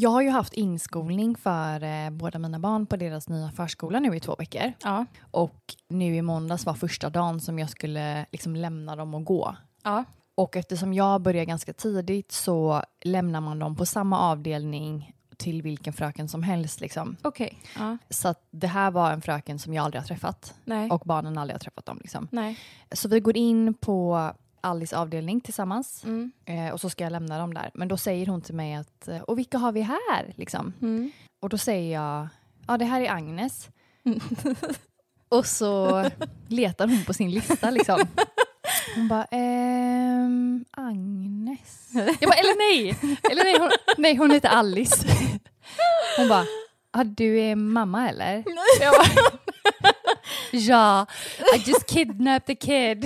Jag har ju haft inskolning för eh, båda mina barn på deras nya förskola nu i två veckor. Ja. Och nu i måndags var första dagen som jag skulle liksom lämna dem och gå. Ja. Och eftersom jag börjar ganska tidigt så lämnar man dem på samma avdelning till vilken fröken som helst. Liksom. Okej. Ja. Så att det här var en fröken som jag aldrig har träffat Nej. och barnen aldrig har träffat dem. Liksom. Nej. Så vi går in på Alice avdelning tillsammans Mm. eh, och så ska jag lämna dem där. Men då säger hon till mig att, eh, och vilka har vi här? Liksom. Mm. Och då säger jag, ja det här är Agnes. och så letar hon på sin lista liksom. Hon bara, ehm, Agnes. Jag bara, eller nej! Eller nej, hon, nej, hon heter Alice. Hon bara, ah, du är mamma eller? Jag bara, ja, I just kidnapped the kid.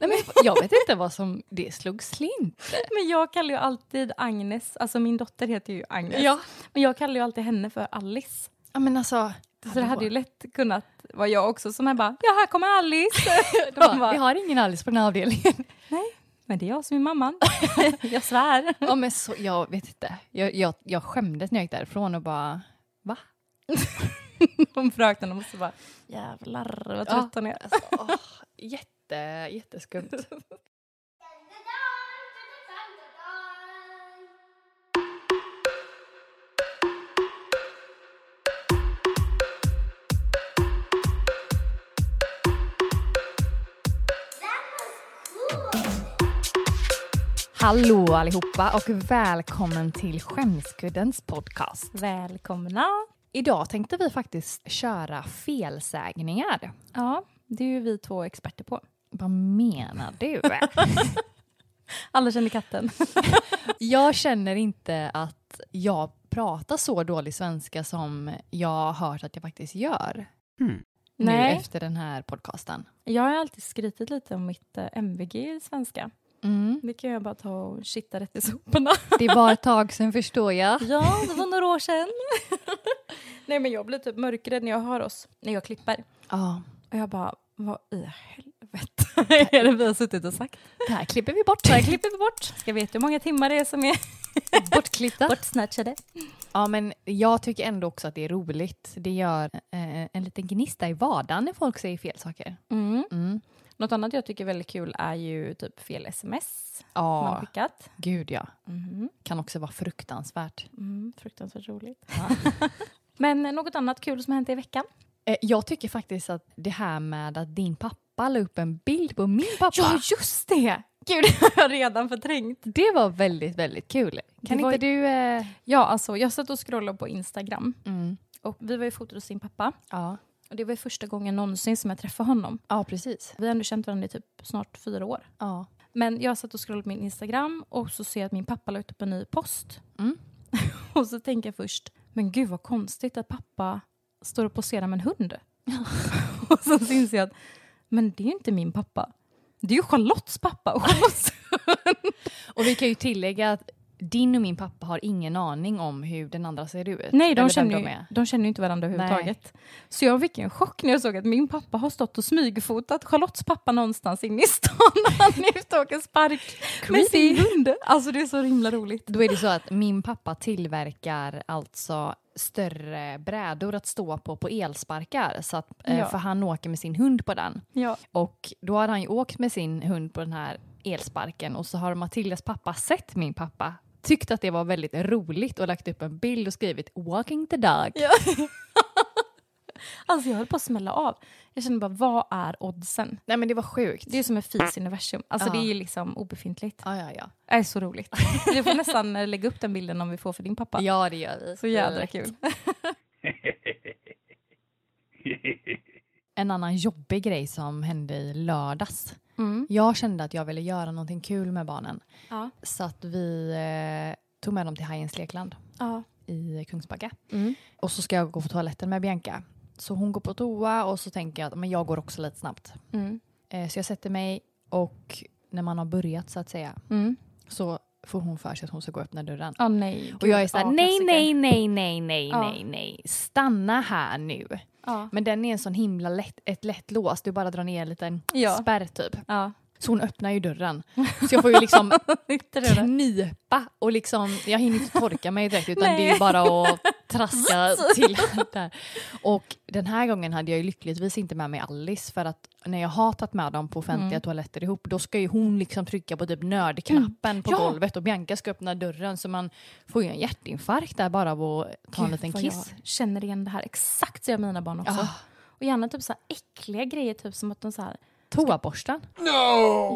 Nej, men jag vet inte vad som det slog slint. Men jag kallar ju alltid Agnes, alltså min dotter heter ju Agnes. Ja. Men jag kallar ju alltid henne för Alice. ja, men alltså. Så det hade ju lätt kunnat vara jag också som är bara, ja här kommer Alice. De bara, vi har ingen Alice på den här avdelningen. Men det är jag som är mamman. jag svär. Ja, men så, jag vet inte. Jag, jag, jag skämdes när jag gick därifrån och bara, va? Fröknen måste bara, jävlar vad trött hon är. Alltså, åh, jätte, jätteskumt. Hallå allihopa och välkommen till Skämskuddens podcast. Välkomna. Idag tänkte vi faktiskt köra felsägningar. Ja, det är ju vi två experter på. Vad menar du? Alla känner katten. jag känner inte att jag pratar så dålig svenska som jag har hört att jag faktiskt gör. Nu Nej. efter den här podcasten. Jag har alltid skrytit lite om mitt eh, MVG i svenska. Mm. Det kan jag bara ta och shitta rätt i soporna. Det var ett tag sedan förstår jag. Ja, det var några år sedan. Nej, men jag blir typ mörkrädd när jag hör oss, när jag klipper. Ja, Och jag bara, vad i helvete är det vi har suttit och sagt? det här klipper vi bort. Så här klipper vi bort. Ska veta hur många timmar det är som är Bortklippta. bortsnatchade. Ja, men jag tycker ändå också att det är roligt. Det gör eh, en liten gnista i vardagen när folk säger fel saker. Mm. Mm. Något annat jag tycker är väldigt kul är ju typ fel sms man Ja, skickat. gud ja. Mm. Kan också vara fruktansvärt. Mm, fruktansvärt roligt. Men eh, något annat kul som hänt i veckan? Eh, jag tycker faktiskt att det här med att din pappa la upp en bild på min pappa. just det! Gud, det har jag redan förträngt. Det var väldigt, väldigt kul. Kan Det inte du... Eh... Ja, alltså jag satt och scrollade på Instagram Mm. och vi var ju fotade hos sin pappa. Ja. Och det var ju första gången någonsin som jag träffade honom. ja, precis. Vi har ändå känt varandra i typ snart fyra år. Ja. Men jag satt och scrollade på min Instagram och så ser jag att min pappa la ut upp en ny post. Mm. och så tänker jag först, men gud vad konstigt att pappa står och poserar med en hund. och så inser jag att, men det är ju inte min pappa. Det är ju Charlottes pappa och Charlottes Och vi kan ju tillägga att din och min pappa har ingen aning om hur den andra ser ut. Nej, de känner, ju, de de känner ju inte varandra överhuvudtaget. Så jag fick en chock när jag såg att min pappa har stått och smygfotat Charlottes pappa någonstans inne i stan när han är ute och åker spark med sin hund. Alltså det är så himla roligt. Då är det så att min pappa tillverkar alltså större brädor att stå på på elsparkar. Så att, eh, Ja. För han åker med sin hund på den. Ja. Och då har han ju åkt med sin hund på den här elsparken och så har Matildas pappa sett min pappa tyckt att det var väldigt roligt och lagt upp en bild och skrivit “walking the dog”. Ja. alltså jag höll på att smälla av. Jag kände bara, vad är oddsen? Nej men det var sjukt. Det är som en fis universum. Alltså Ja. det är ju liksom obefintligt. Ja, ja, ja. Det är så roligt. Du får nästan eh, lägga upp den bilden om vi får för din pappa. Ja, det gör vi. Så jädra kul. En annan jobbig grej som hände i lördags. Mm. Jag kände att jag ville göra någonting kul med barnen. Ja. Så att vi eh, tog med dem till Hajens lekland Ja. i Kungsbacka. Mm. Och så ska jag gå på toaletten med Bianca. Så hon går på toa och så tänker jag att men jag går också lite snabbt. Mm. Eh, så jag sätter mig och när man har börjat så att säga Mm. så får hon för sig att hon ska gå och öppna dörren. Ja, nej. Och jag är såhär, Ja, nej, nej, nej, nej, nej, Ja. nej, nej, stanna här nu. Ja. Men den är en sån himla lätt, ett lätt lås, du bara drar ner en liten Ja. spärr typ. Ja. Så hon öppnar ju dörren. Så jag får ju liksom knipa och liksom, jag hinner inte torka mig direkt utan det är ju bara att traska till där. Och den här gången hade jag ju lyckligtvis inte med mig Alice för att när jag har tagit med dem på offentliga Mm. toaletter ihop då ska ju hon liksom trycka på typ nördknappen på Ja. golvet och Bianca ska öppna dörren så man får ju en hjärtinfarkt där bara av att ta en Gud, liten vad kiss. Jag känner igen det här. Exakt så gör mina barn också. Ah. Och gärna typ så här äckliga grejer, typ som att de så här... Toaborsten.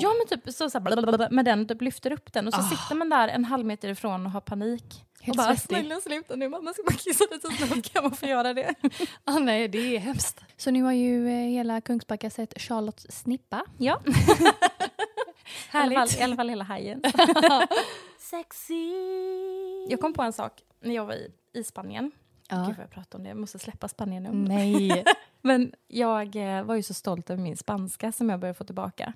Ja men typ så, så här, med den, typ lyfter upp den och så Ah. sitter man där en halv meter ifrån och har panik. Helt och bara svettig. snälla sluta nu mamma ska bara kissa lite snabbt kan man få göra det? Ah, nej, det är hemskt. Så nu har ju eh, hela Kungsbacka sett Charlottes snippa. Ja. I alla, fall, Härligt. I alla fall hela hajen. Sexy. Jag kom på en sak när jag var i, i Spanien. Ja. Gud vad jag pratar om det, jag måste släppa Spanien nu. Nej. Men jag eh, var ju så stolt över min spanska som jag började få tillbaka.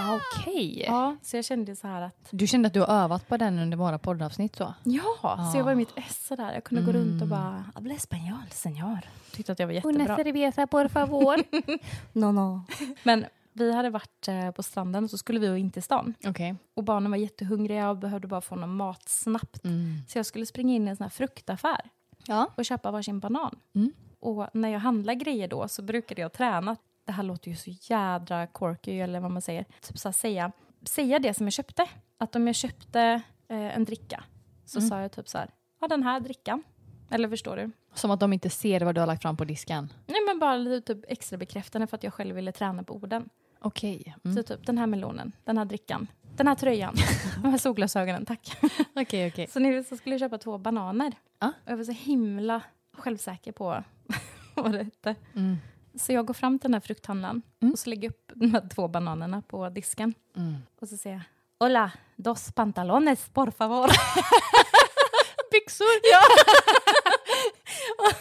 Okej. Ja, så jag kände så här att Du kände att du har övat på den under våra poddavsnitt så? ja, så jag var i mitt ess där. Jag kunde gå runt och Mm. bara habla español, señor. Tyckte att jag var jättebra. cerveza por favor. No, no. Men vi hade varit eh, på stranden och så skulle vi in till stan. Okej. Och barnen var jättehungriga och behövde bara få någon mat snabbt. Mm. Så jag skulle springa in i en sån här fruktaffär Ja. och köpa varsin banan. Mm. Och när jag handlar grejer då så brukade jag träna. Det här låter ju så jädra corky eller vad man säger. Typ så här, säga, säga det som jag köpte. Att om jag köpte eh, en dricka så Mm. sa jag typ så här, ja den här drickan. Eller förstår du? Som att de inte ser vad du har lagt fram på disken. Nej men bara lite typ extra bekräftande för att jag själv ville träna på orden. Okej. Så typ den här melonen, den här drickan, den här tröjan, de här solglasögonen, tack. Okej, okej. Så nu så skulle jag köpa två bananer. Ja. Och jag var så himla självsäker på vad det hette. Mm. Så jag går fram till den här frukthandlaren Mm. och så lägger upp de här två bananerna på disken. Mm. Och så säger jag Hola, dos pantalones, por favor. Byxor! Ja.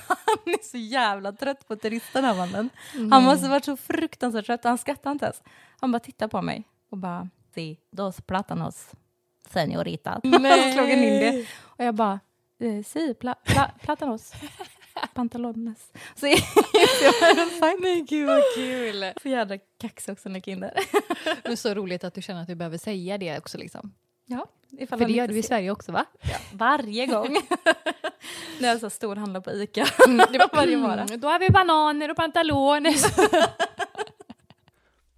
han är så jävla trött på turisterna, den här mannen. Han måste varit så fruktansvärt trött. Han skrattade inte ens. Han bara tittade på mig och bara Si, dos plátanos, señorita. Nej. slog han in det. Och jag bara eh, Si, pla, pla, plátanos, pantalones. Så jag Men gud vad kul! så jädra kaxig också när. Det är så roligt att du känner att du behöver säga det också liksom. Ja, ifall För det gör du i Sverige också va? Varje gång. när jag så stor handlar på Ica. det var Varje vara. Då har vi bananer och pantaloner.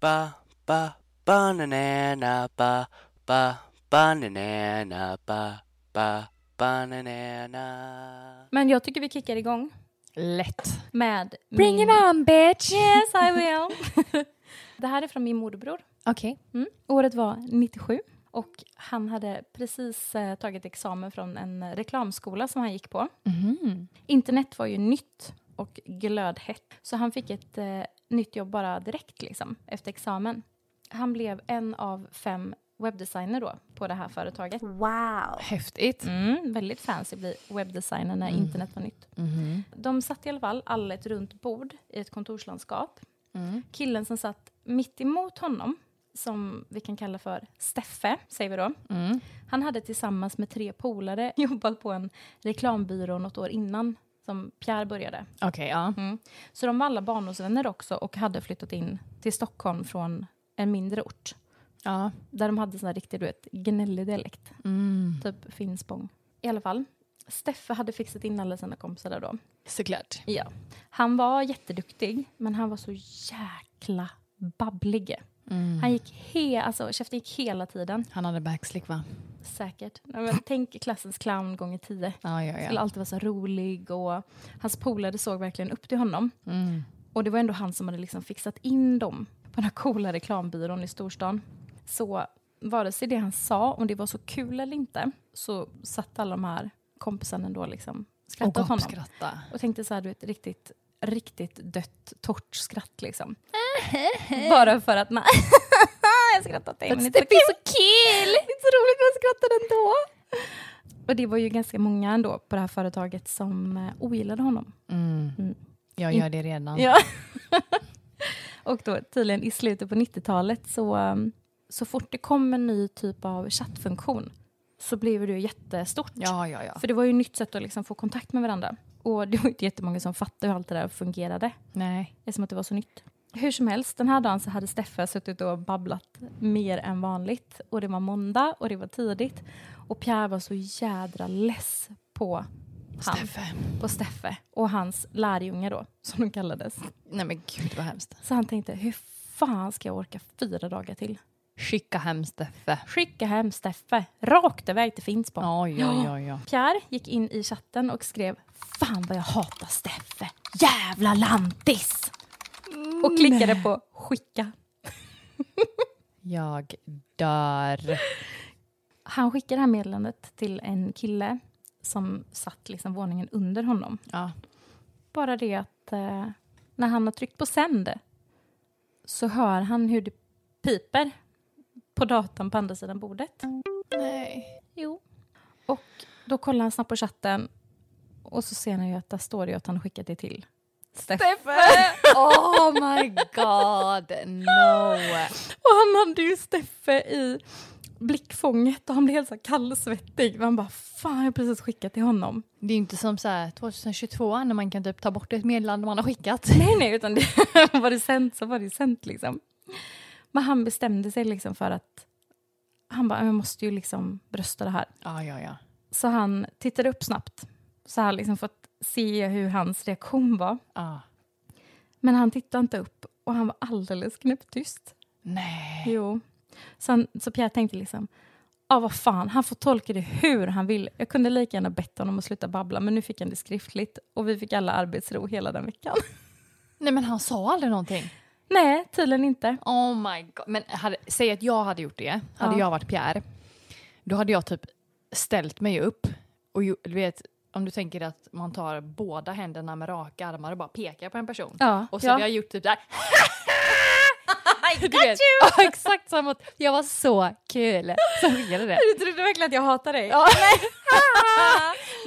ba ba banana ba ba banana ba ba banana Men jag tycker vi kickar igång Lätt. med Bring min... it on bitch! Yes, I will. det här är från min morbror. Okej. Mm. Året var 97 och han hade precis eh, tagit examen från en reklamskola som han gick på. Mhm. Internet var ju nytt och glödhett så han fick ett eh, nytt jobb bara direkt liksom, efter examen. Han blev en av fem webbdesigner då på det här företaget. Häftigt. Mm, väldigt fancy bli webbdesigner när internet var nytt. Mhm. De satt i alla fall alla ett runt bord i ett kontorslandskap. Mm. Killen som satt mitt emot honom, som vi kan kalla för Steffe, säger vi då. Mm. Han hade tillsammans med tre polare jobbat på en reklambyrå något år innan som Pierre började. Okej, ja. Mm. Så de var alla barndomsvänner också och hade flyttat in till Stockholm från en mindre ort. Ja. Där de hade sån här riktig, du vet, gnällig dialekt. Mm. Typ Finspång. I alla fall. Steffe hade fixat in alla sina kompisar där då. Såklart. Ja. Han var jätteduktig, men han var så jäkla babblig. Mm. Han gick he alltså, käften gick hela tiden. Han hade backslick va? Säkert. Nej, tänk klassens clown gånger tio. Ja, ja, Skulle ja. alltid vara så rolig och hans polare såg verkligen upp till honom. Mm. Och det var ändå han som hade liksom fixat in dem på den här coola reklambyrån i storstan. Så vare sig det han sa, om det var så kul eller inte, så satt alla de här kompisarna ändå liksom skrattade åt honom. Och tänkte så här, du vet, riktigt, riktigt dött, torrt skratt liksom. Bara för att, nej, jag skrattar åt dig, men så kul. så kul! Det är så roligt jag skrattar ändå. Och det var ju ganska många ändå på det här företaget som eh, ogillade honom. Mm. Mm. Jag gör det redan. Ja. och då tydligen i slutet på 90-talet så, um, så fort det kom en ny typ av chattfunktion så blev det ju jättestort. ja, ja. ja. För det var ju ett nytt sätt att liksom få kontakt med varandra. Och det var ju inte jättemånga som fattade hur allt det där fungerade Nej. eftersom att det var så nytt. hur som helst, den här dagen så hade Steffe suttit och babblat mer än vanligt. Och det var måndag och det var tidigt. Och Pierre var så jädra less på han, Steffe. på Steffe och hans lärjunge då, som de kallades. Nej men gud vad hemskt. Så han tänkte, hur fan ska jag orka fyra dagar till? Skicka hem Steffe. Skicka hem Steffe, rakt iväg till Finspång. Oj, oj, oj, oj. Pierre gick in i chatten och skrev Fan vad jag hatar Steffe, jävla lantis! Och klickade på skicka. Jag dör. Han skickade det här meddelandet till en kille som satt liksom våningen under honom. Ja. Bara det att eh, när han har tryckt på sänd så hör han hur det piper på datorn på andra sidan bordet. Nej. Jo. Och då kollar han snabbt på chatten och så ser han ju att där står det att han skickat det till Steffe. Oh my god, no. Och han hade ju Steffe i blickfånget och han blev helt så kallsvettig. Man bara, fan jag har precis skickat till honom. Det är ju inte som så här 2022 när man kan typ ta bort ett meddelande man har skickat. Nej, nej, utan det, var det sänt så var det sänt liksom. Men han bestämde sig liksom för att han bara, jag måste ju liksom brösta det här. Ja, ja, ja. Så han tittade upp snabbt. Så han liksom fått se hur hans reaktion var. ja. Men han tittade inte upp och han var alldeles knäpptyst. Nej. Jo. Så, han, så Pierre tänkte liksom, ja vad fan, han får tolka det hur han vill. Jag kunde lika gärna bett honom att sluta babbla, men nu fick han det skriftligt och vi fick alla arbetsro hela den veckan. Nej men han sa aldrig någonting. Nej, tydligen inte. Oh my god. Men hade, säg att jag hade gjort det, hade Ja. jag varit Pierre, då hade jag typ ställt mig upp och du vet, om du tänker att man tar båda händerna med raka armar och bara pekar på en person. Ja, Och så ja. hade jag gjort typ där. I got you! Ja, exakt samma. Jag var så kul. Så det. Du trodde verkligen att jag hatar dig? Ja,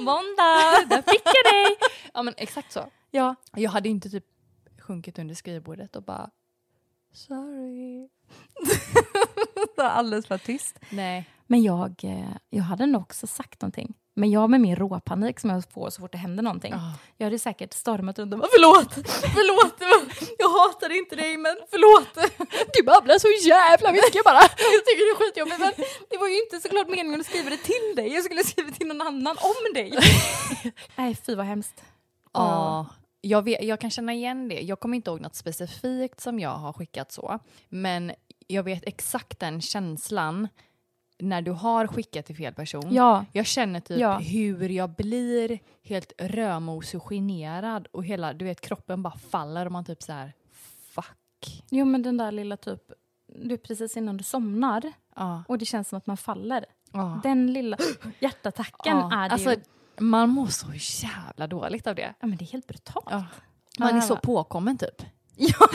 Måndag, där fick jag dig! ja men exakt så. Ja. Jag hade inte typ sjunkit under skrivbordet och bara sorry. Alldeles för tyst. Nej. Men jag, eh, jag hade nog också sagt någonting. Men jag med min råpanik som jag får så fort det händer någonting. Ja. Jag hade säkert stormat runt och bara förlåt, förlåt, jag hatar inte dig men förlåt. Du babblar så jävla mycket bara. Jag tycker det är skitjobbigt men det var ju inte såklart meningen att skriva det till dig. Jag skulle skriva till någon annan om dig. Nej fy vad hemskt. Ja, jag, vet, jag kan känna igen det. Jag kommer inte ihåg något specifikt som jag har skickat så. Men jag vet exakt den känslan när du har skickat till fel person. Ja, Jag känner typ Ja. hur jag blir helt rödmosig och generad och hela, du vet, kroppen bara faller och man typ så här, fuck. jo men den där lilla typ, du precis innan du somnar Ja. och det känns som att man faller. Den lilla hjärtattacken är det alltså, ju. Man mår så jävla dåligt av det. Ja men det är helt brutalt. Ja. Man är så påkommen typ. Ja,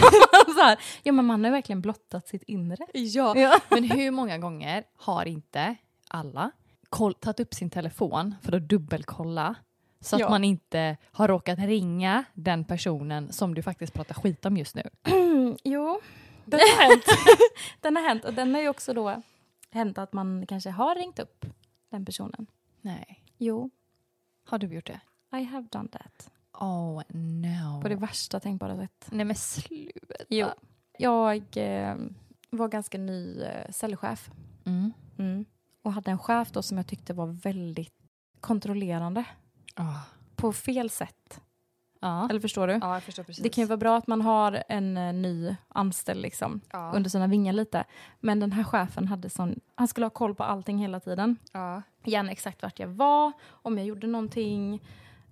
så här. ja men man har verkligen blottat sitt inre. Ja. Ja. Men hur många gånger har inte alla koll, tagit upp sin telefon för att dubbelkolla så att Ja. man inte har råkat ringa den personen som du faktiskt pratar skit om just nu? Mm, jo, den har hänt. den har hänt och den har ju också då hänt att man kanske har ringt upp den personen. Nej. Jo, Har du gjort det? I have done that. Oh no. På det värsta tänkbara sätt. Nej men sluta. Jo. Jag eh, var ganska ny eh, cellchef Mm. mm. och hade en chef då som jag tyckte var väldigt kontrollerande Ah. på fel sätt. Ja. Eller förstår du? ja, jag förstår precis. Det kan ju vara bra att man har en eh, ny anställd liksom, ja. under sina vingar lite. Men den här chefen hade sån, han skulle ha koll på allting hela tiden. ja. Gärna exakt vart jag var, om jag gjorde någonting.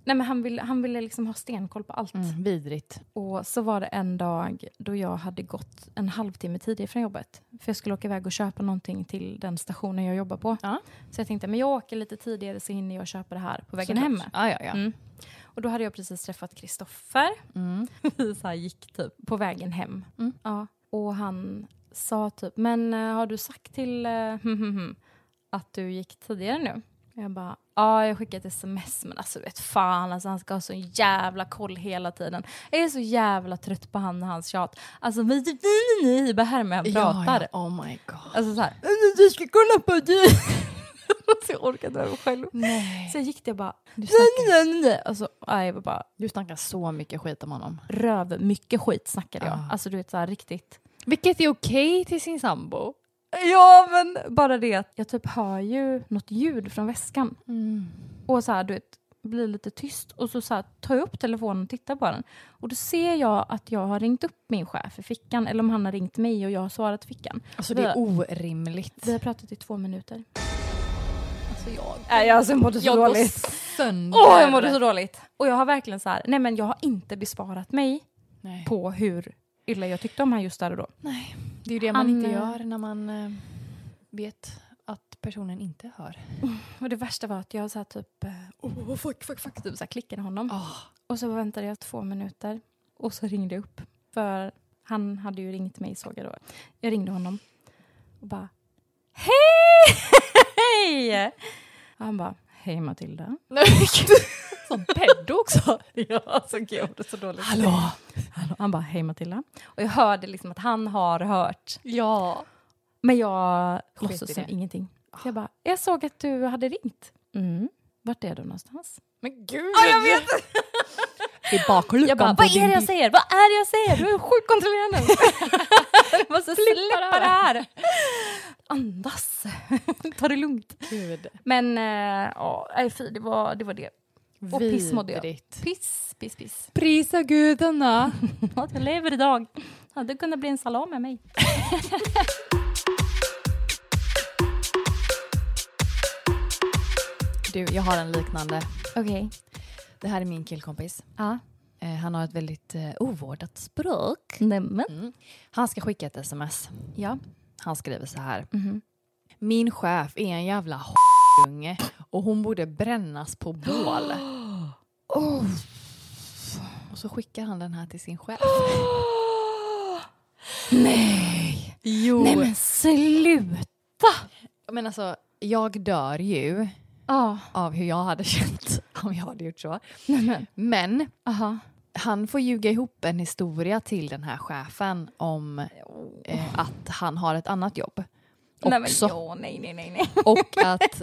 Nej, men han ville, han ville liksom ha stenkoll på allt. Mm, vidrigt. Och så var det en dag då jag hade gått en halvtimme tidigare från jobbet. För jag skulle åka iväg och köpa någonting till den stationen jag jobbar på. Ja. Så jag tänkte, men jag åker lite tidigare så hinner jag köpa det här på vägen Såklart. hem. Ja, ja, ja. Mm. Och då hade jag precis träffat Kristoffer. Mm. Vi så gick typ på vägen hem. Mm. Ja. Och han sa typ, men eh, har du sagt till eh, att du gick tidigare nu? Jag bara, ja jag skickade ett sms men alltså vet fan alltså han ska ha så jävla koll hela tiden. Jag är så jävla trött på han och hans tjat. Alltså vi, här med han pratar. Ja, ja. Oh my god. Alltså så här, du ska kolla på du. så jag orkade inte själv. Nej. Jag gick där och bara... Du snackar, Nej, nej, nej. Alltså, nej, jag bara du snackar så mycket skit om honom. röv. Mycket skit snackade jag. Ja. Alltså du vet så här riktigt. Vilket är okej till sin sambo. Ja men bara det att jag typ hör ju något ljud från väskan. Och så här du vet, blir lite tyst och så, så här, tar jag upp telefonen och tittar på den. Och då ser jag att jag har ringt upp min chef i fickan eller om han har ringt mig och jag har svarat i fickan. Alltså det det är är orimligt. Vi har pratat i två minuter. Alltså jag, Nej, alltså, jag mådde så jag går dåligt. sönder. Åh, jag mådde så dåligt. Och jag har verkligen så här, nej men jag har inte besvarat mig Nej. på hur illa jag tyckte om han just där och då. Nej. Det är ju det man Han, inte eh, gör när man eh, vet att personen inte hör. Och det värsta var att jag så här typ, oh, fuck, fuck, fuck, typ så här klickade honom. Oh. Och så väntade jag två minuter och så ringde jag upp. För han hade ju ringt mig såg jag då. Jag ringde honom och bara Hej! Hej! Och han bara Hej Matilda. Som peddo också. Ja, alltså gud så dåligt. Hallå. Hallå. Han bara Hej Matilda. Och jag hörde liksom att han har hört. Ja. Men jag i låtsas som ingenting. Så jag bara Jag såg att du hade ringt. Mm. Vart är du någonstans? Men gud. Ja, jag vet! Är bakluckan Jag bara, vad är det jag säger? Vad är det jag säger? Du är sjukt kontrollerande. Jag måste släppa det här. Andas. Ta det lugnt. Gud. Men eh, ja, nej, fy, det var det. Var det. Och piss mådde jag. Piss, piss, piss. Prisa gudarna. Att jag lever idag. Hade kunnat bli en salami med mig. Du, jag har en liknande. Okej. Det här är min killkompis. Ja. Eh, han har ett väldigt eh, ovårdat språk. Nämen. Mm. Han ska skicka ett sms. Ja. Han skriver så här. Mhm. Min chef är en jävla unge och hon borde brännas på bål. Oh. Och så skickar han den här till sin chef. Nej! Jo. Nej men sluta! Men alltså, jag dör ju Ja. av hur jag hade känt om jag hade gjort så. Nej men. Men Aha. Han får ljuga ihop en historia till den här chefen om eh, att han har ett annat jobb. Nej men ja, nej nej nej nej. Och att,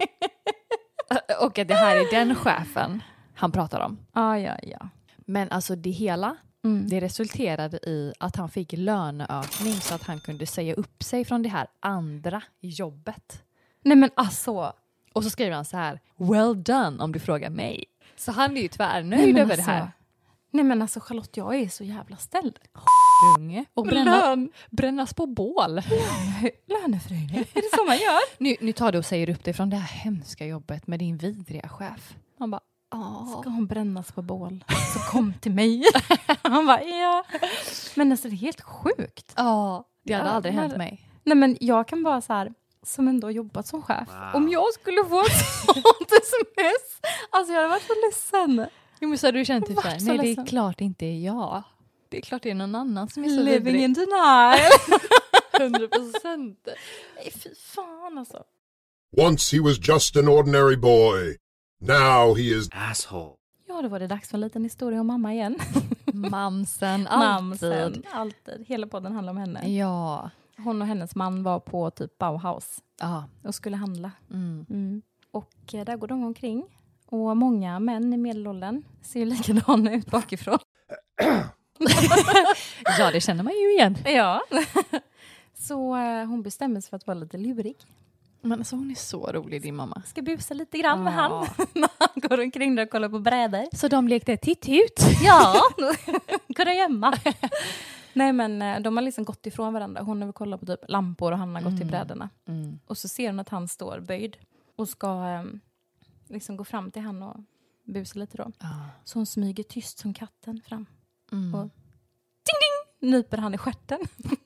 och att det här är den chefen han pratar om. Ja ja ja. Men alltså det hela, Mm. det resulterade i att han fick löneökning så att han kunde säga upp sig från det här andra jobbet. Nej men alltså. Och så skriver han så här, well done om du frågar mig. Så han är ju tvärnöjd över alltså, det här. Nej men alltså Charlotte, jag är så jävla ställd. Unge. Och bränna, Lön. brännas på bål. Löneförhöjning, är det så man gör? Nu, nu tar du och säger upp dig från det här hemska jobbet med din vidriga chef. Han bara, ja. Ska hon brännas på bål? Så kom till mig. Han bara, ja. Men alltså det är helt sjukt. Ja, det hade Ja, aldrig men- hänt mig. Nej men jag kan bara så här, som ändå jobbat som chef. Om jag skulle få ett sånt sms, alltså jag hade varit så ledsen. Jo, men så hade du känt typ såhär, så nej det är klart inte är jag. Det är klart det är någon annan som är så Living vidrig. in denial. 100 procent. Nej fy fan alltså. Once he was just an ordinary boy. Now he is Asshole. Ja, då var det dags för en liten historia om mamma igen. Mamsen, alltid. Mamsen, alltid. Hela podden handlar om henne. Ja. Hon och hennes man var på typ Bauhaus ja. och skulle handla. Mm. Mm. Och eh, där går de omkring. Och många män i medelåldern ser ju likadana ut bakifrån. ja, det känner man ju igen. Ja. Så eh, hon bestämmer sig för att vara lite lurig. Men alltså hon är så rolig din mamma. Ska busa lite grann med Ja. han när han går omkring där och kollar på brädor. Så de lekte titt ut. Ja, kurragömma. Nej men eh, de har liksom gått ifrån varandra. Hon har kollat på typ lampor och han har gått till Mm. brädorna. Mm. Och så ser hon att han står böjd och ska eh, liksom gå fram till han och busa lite då. Ja. Så hon smyger tyst som katten fram. Mm. Och- Nyper han i stjärten.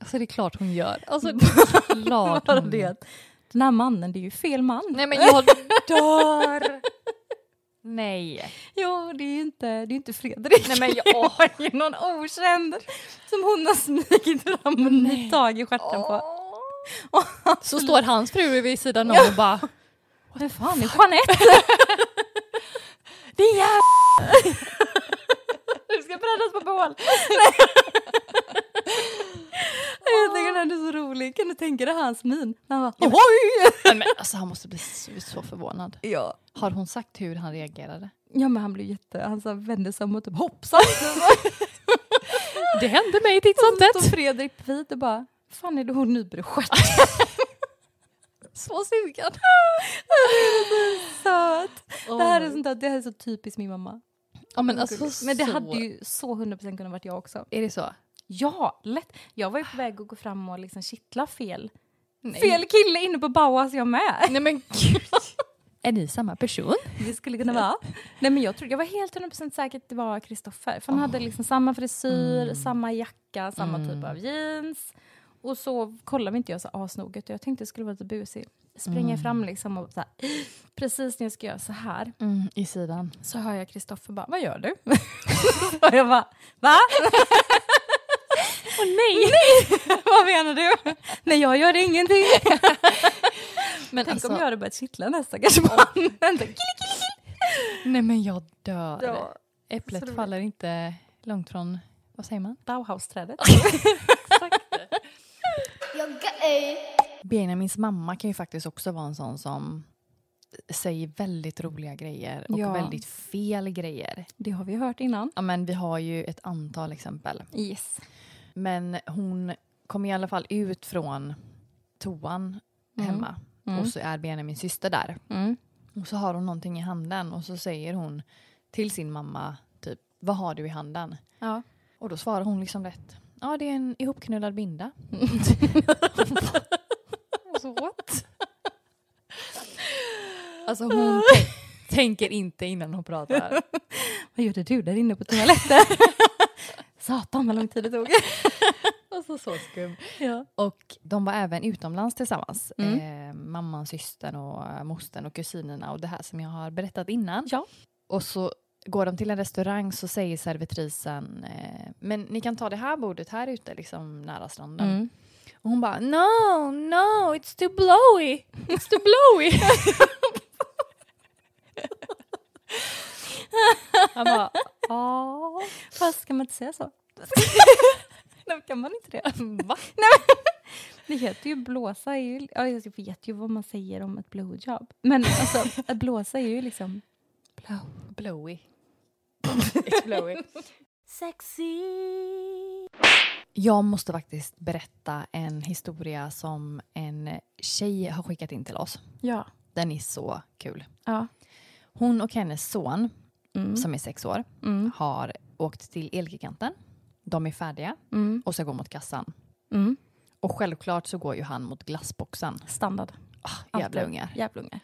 Alltså det är klart hon gör. Alltså det är klart hon det den här mannen, det är ju fel man. Nej men jag dör. Nej. Jo, det är ju inte, det är inte Fredrik. Nej, men jag- det är ju någon okänd som hon har smugit fram och tag i stjärten på. Så står hans fru vid sidan om och bara Vem fan är Jeanette? Din jävla... Du ska brännas på bål. Jag tycker den är så rolig. Kan du tänker det hans min. När han bara, oj! Men, men, alltså, han måste bli så, så förvånad. Ja. Har hon sagt hur han reagerade? ja, men han blev jätte... Han så vände sig om och typ hoppsan. Det hände mig titt som tätt. stod Fredrik bredvid och bara, fan är det hon nybörjarstjärt? Så sugen. Söt! Det här är sånt där, det här är så typiskt min mamma. Ja, men, alltså, men det så... hade ju så 100% kunnat varit jag också. Är det så? Ja, lätt. Jag var ju på väg att gå fram och liksom kittla fel. Nej. Fel kille inne på Bauhaus jag med. Nej men gud. Är ni samma person? Det skulle kunna vara. Nej men jag, tror, jag var helt 100% säker att det var Kristoffer. För han hade liksom samma frisyr, samma jacka, samma typ av jeans. Och så kollade vi inte jag så asnoget. Jag tänkte det skulle vara lite busig. Springer fram liksom och så här, precis när jag ska göra så här Mm, I sidan. så hör jag Kristoffer bara, vad gör du? och jag bara, va? Åh nej! vad menar du? nej jag gör ingenting. Men Tänk alltså, om jag hade börjat kittla nästa kanske. Vänta, nej men jag dör. Ja, Äpplet faller inte långt från, vad säger man? Bauhaus-trädet. Benjamins mamma kan ju faktiskt också vara en sån som säger väldigt roliga grejer och Ja. väldigt fel grejer. Det har vi hört innan. Ja, men vi har ju ett antal exempel. Yes. Men hon kom i alla fall ut från toan Mm. hemma Mm. och så är Benjamins syster där. Mm. Och så har hon någonting i handen och så säger hon till sin mamma typ vad har du i handen? Ja. Och då svarar hon liksom rätt. Ja, det är en ihopknullad binda. alltså what? Alltså hon tänk, tänker inte innan hon pratar. Vad gjorde du där inne på toaletten? Satan vad lång tid det tog. Alltså så skum. ja. Och de var även utomlands tillsammans. Mm. Eh, mamman, systern och eh, mostern och kusinerna och det här som jag har berättat innan. Ja. Och så går de till en restaurang så säger servitrisen eh, men ni kan ta det här bordet här ute liksom nära stranden. Mm. Och hon bara no, no, it's too blowy. It's too blowy. Han bara ja. Fast kan man inte säga så? Nej, kan man inte det? Va? Det heter ju blåsa. Är ju, ja, jag vet ju vad man säger om ett blowjob. Men alltså, att blåsa är ju liksom... Blow. Blowy. It's. Sexy. Jag måste faktiskt berätta en historia som en tjej har skickat in till oss. Ja. Den är så kul. Ja. Hon och hennes son, Mm. som är sex år, Mm. har åkt till Elgiganten. De är färdiga Mm. och ska gå mot kassan. Mm. Och självklart så går ju han mot glassboxen. Standard. Ah, jävla ungar. Jävla ungar.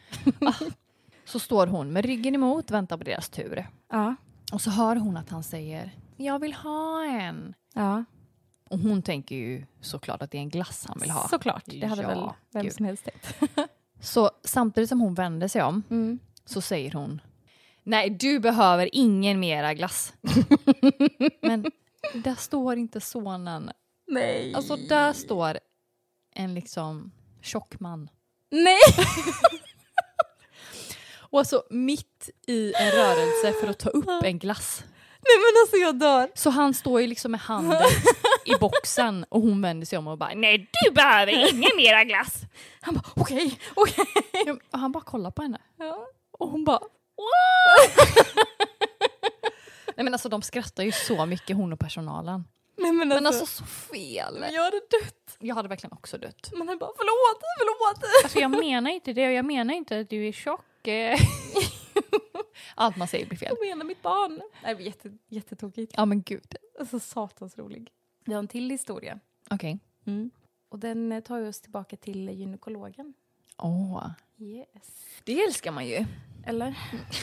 Så står hon med ryggen emot, väntar på deras tur. Ja. Och så hör hon att han säger jag vill ha en. Ja. Och hon tänker ju såklart att det är en glass han vill ha. Såklart. Det hade Ja, väl vem gud. som helst tänkt. Så samtidigt som hon vänder sig om Mm. så säger hon Nej, du behöver ingen mera glass. Men där står inte sonen. Nej. Alltså där står en liksom tjock man. Nej! Och alltså mitt i en rörelse för att ta upp en glass. Nej men alltså jag dör. Så han står ju liksom med handen i boxen och hon vänder sig om och bara Nej, du behöver ingen mera glass. Han bara okej, okej. Ja, och han bara kollar på henne. Ja. Och hon bara Nej men alltså de skrattar ju så mycket hon och personalen. Nej men alltså. Men alltså så fel. jag hade dött. Jag hade verkligen också dött. Men han bara förlåt, förlåt. Alltså jag menar inte det och jag menar inte att du är tjock. Eh. Allt man säger blir fel. Jag menar mitt barn. Det var jätte, jättetokigt. Ja men gud. Alltså satans rolig. Vi har en till historia. Okej. Och den eh, tar oss tillbaka till gynekologen. Åh. Yes. Det älskar man ju. Eller?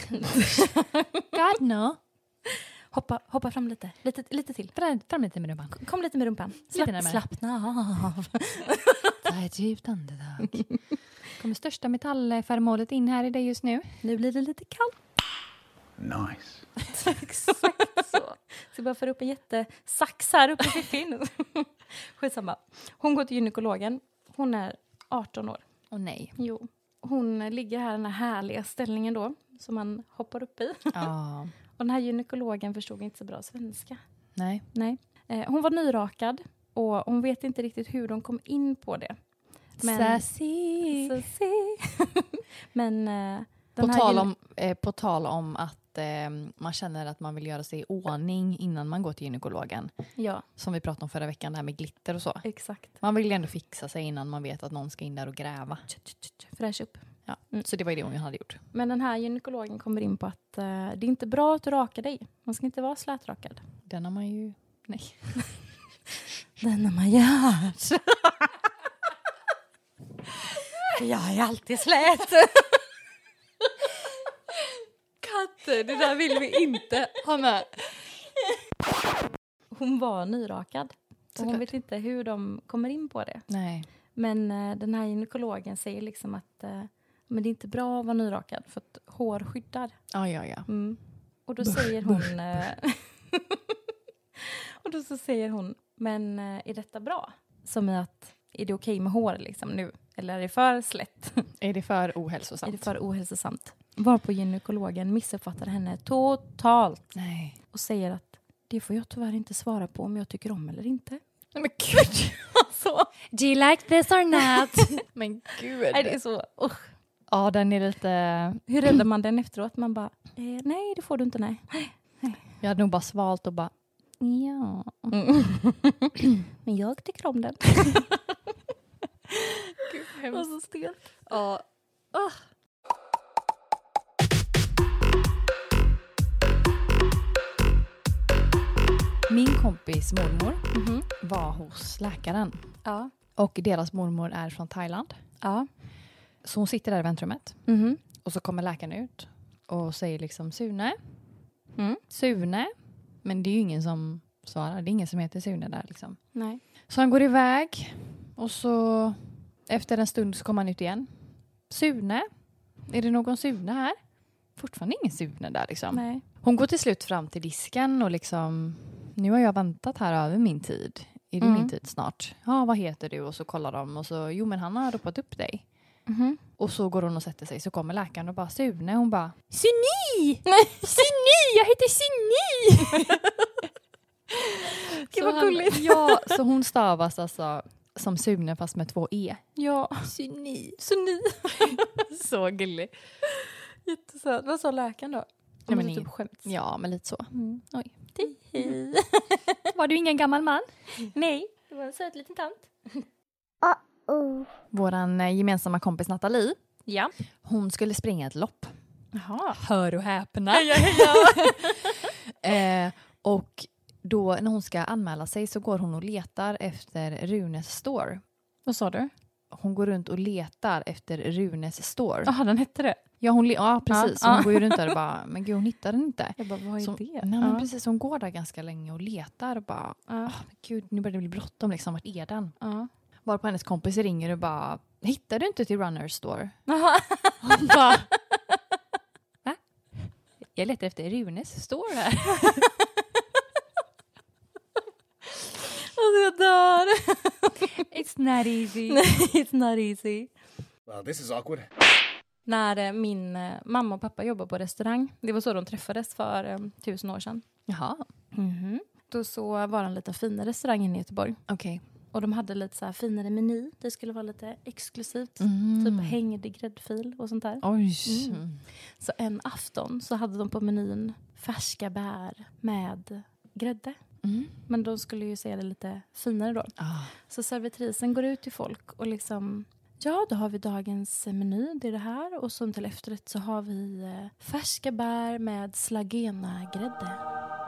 God no. Hoppa, hoppa fram lite. Lite, lite till. Fram, fram lite med rumpan. Kom lite med rumpan. Slapp, närmare. slappna av. Ta ett djupt andetag. Kommer största metallföremålet in här i dig just nu. Nu blir det lite kallt. Nice. Exakt så. Så jag bara för upp en jättesax här uppe i fiffin. Skitsamma. Hon går till gynekologen. Hon är 18 år. Åh nej. Jo. Hon ligger här i den här härliga ställningen då, som man hoppar upp i. Ja. Och den här gynekologen förstod inte så bra svenska. Nej. Nej. Eh, hon var nyrakad och hon vet inte riktigt hur de kom in på det. Men- Sassy. Se. Men eh, På tal, om, eh, på tal om att eh, man känner att man vill göra sig i ordning innan man går till gynekologen. Ja, Som vi pratade om förra veckan, det här med glitter och så. exakt. Man vill ju ändå fixa sig innan man vet att någon ska in där och gräva. Fräsch upp. Ja. Mm. Så det var ju det hon hade gjort. Men den här gynekologen kommer in på att eh, det är inte bra att du rakar dig. Man ska inte vara slätrakad. Den har man ju... Nej. Man gjort. Jag är alltid slät. Katter, det där vill vi inte ha med. Hon var nyrakad. Så hon vet inte hur de kommer in på det. Nej. Men eh, den här gynekologen säger liksom att eh, men det är inte bra att vara nyrakad för att hår skyddar. Ja, ja, ja. Mm. Och då säger hon... Eh, och då så säger hon, men eh, är detta bra? Som i att, är det okej med hår liksom nu? Eller är det för slätt? Är det för är ohälsosamt? det för ohälsosamt? Varpå gynekologen missuppfattar henne totalt Nej. och säger att det får jag tyvärr inte svara på om jag tycker om eller inte. Nej men gud! Så. Do you like this or not? men gud. Nej, det är så, usch. Ja, den är lite... Hur räddar man den efteråt? Man bara, eh, nej det får du inte, nej. Jag hade nog bara svalt och bara... Ja. Men jag tycker om den. Gud, Och så stelt. Ja. Min kompis mormor Mhm. var hos läkaren Ja. och deras mormor är från Thailand. Ja. Så hon sitter där i väntrummet Mhm. och så kommer läkaren ut och säger liksom Sune, Mm. Sune. Men det är ju ingen som svarar. Det är ingen som heter Sune där liksom. Nej. Så han går iväg och så efter en stund så kommer han ut igen. Sune? Är det någon Sune här? Fortfarande ingen Sune där liksom. Nej. Hon går till slut fram till disken och liksom nu har jag väntat här över min tid. Är det Mm. min tid snart? Ja, vad heter du? Och så kollar de och så, jo men han har ropat upp dig. Mhm. Och så går hon och sätter sig så kommer läkaren och bara Sune, hon bara Suni! Suni! Jag heter Suni! Gud, vad gulligt. Ja, så hon stavas alltså som Sune fast med två E. Ja. Suni. Så ni. Så gullig. Jättesöt. Vad sa läkaren då? Nej, men typ skämts. Ja, men lite så. Mm. Oj. Hej. Var du ingen gammal man? Nej, det var en söt liten tant. Våran eh, gemensamma kompis Nathalie, Ja. hon skulle springa ett lopp. Jaha. Hör och häpna. eh, och då när hon ska anmäla sig så går hon och letar efter Runes store. Vad sa du? Hon går runt och letar efter Runes store. Jaha, den hette det? Ja, hon ja precis. Ja, Hon ja. går ju runt där och bara, men gud hon hittar den inte. Jag bara, vad är Så, det? nej, men ja. precis, hon går där ganska länge och letar och bara, Ja. "Ah, men gud nu börjar det bli bråttom liksom, vart är den? Ja. Varpå hennes kompis ringer och bara, hittar du inte till Runners store? Hon bara, va? Jag letar efter Runes store här. Alltså jag dör. It's not easy. It's not easy. Well, this is awkward. När eh, min eh, mamma och pappa jobbade på restaurang, det var så de träffades för eh, tusen år sedan. Jaha, Då så var det en lite finare restaurang inne i Göteborg. okej. Och de hade lite så här finare meny. Det skulle vara lite exklusivt. Mm. Typ hängd gräddfil och sånt där. Oj. Mm. Så en afton så hade de på menyn färska bär med grädde. Mm. Men de skulle ju se det lite finare då. Ah. Så servitrisen går ut till folk och liksom Ja, då har vi dagens meny, det är det här. Och så till efterrätt så har vi eh, färska bär med slagena-grädde.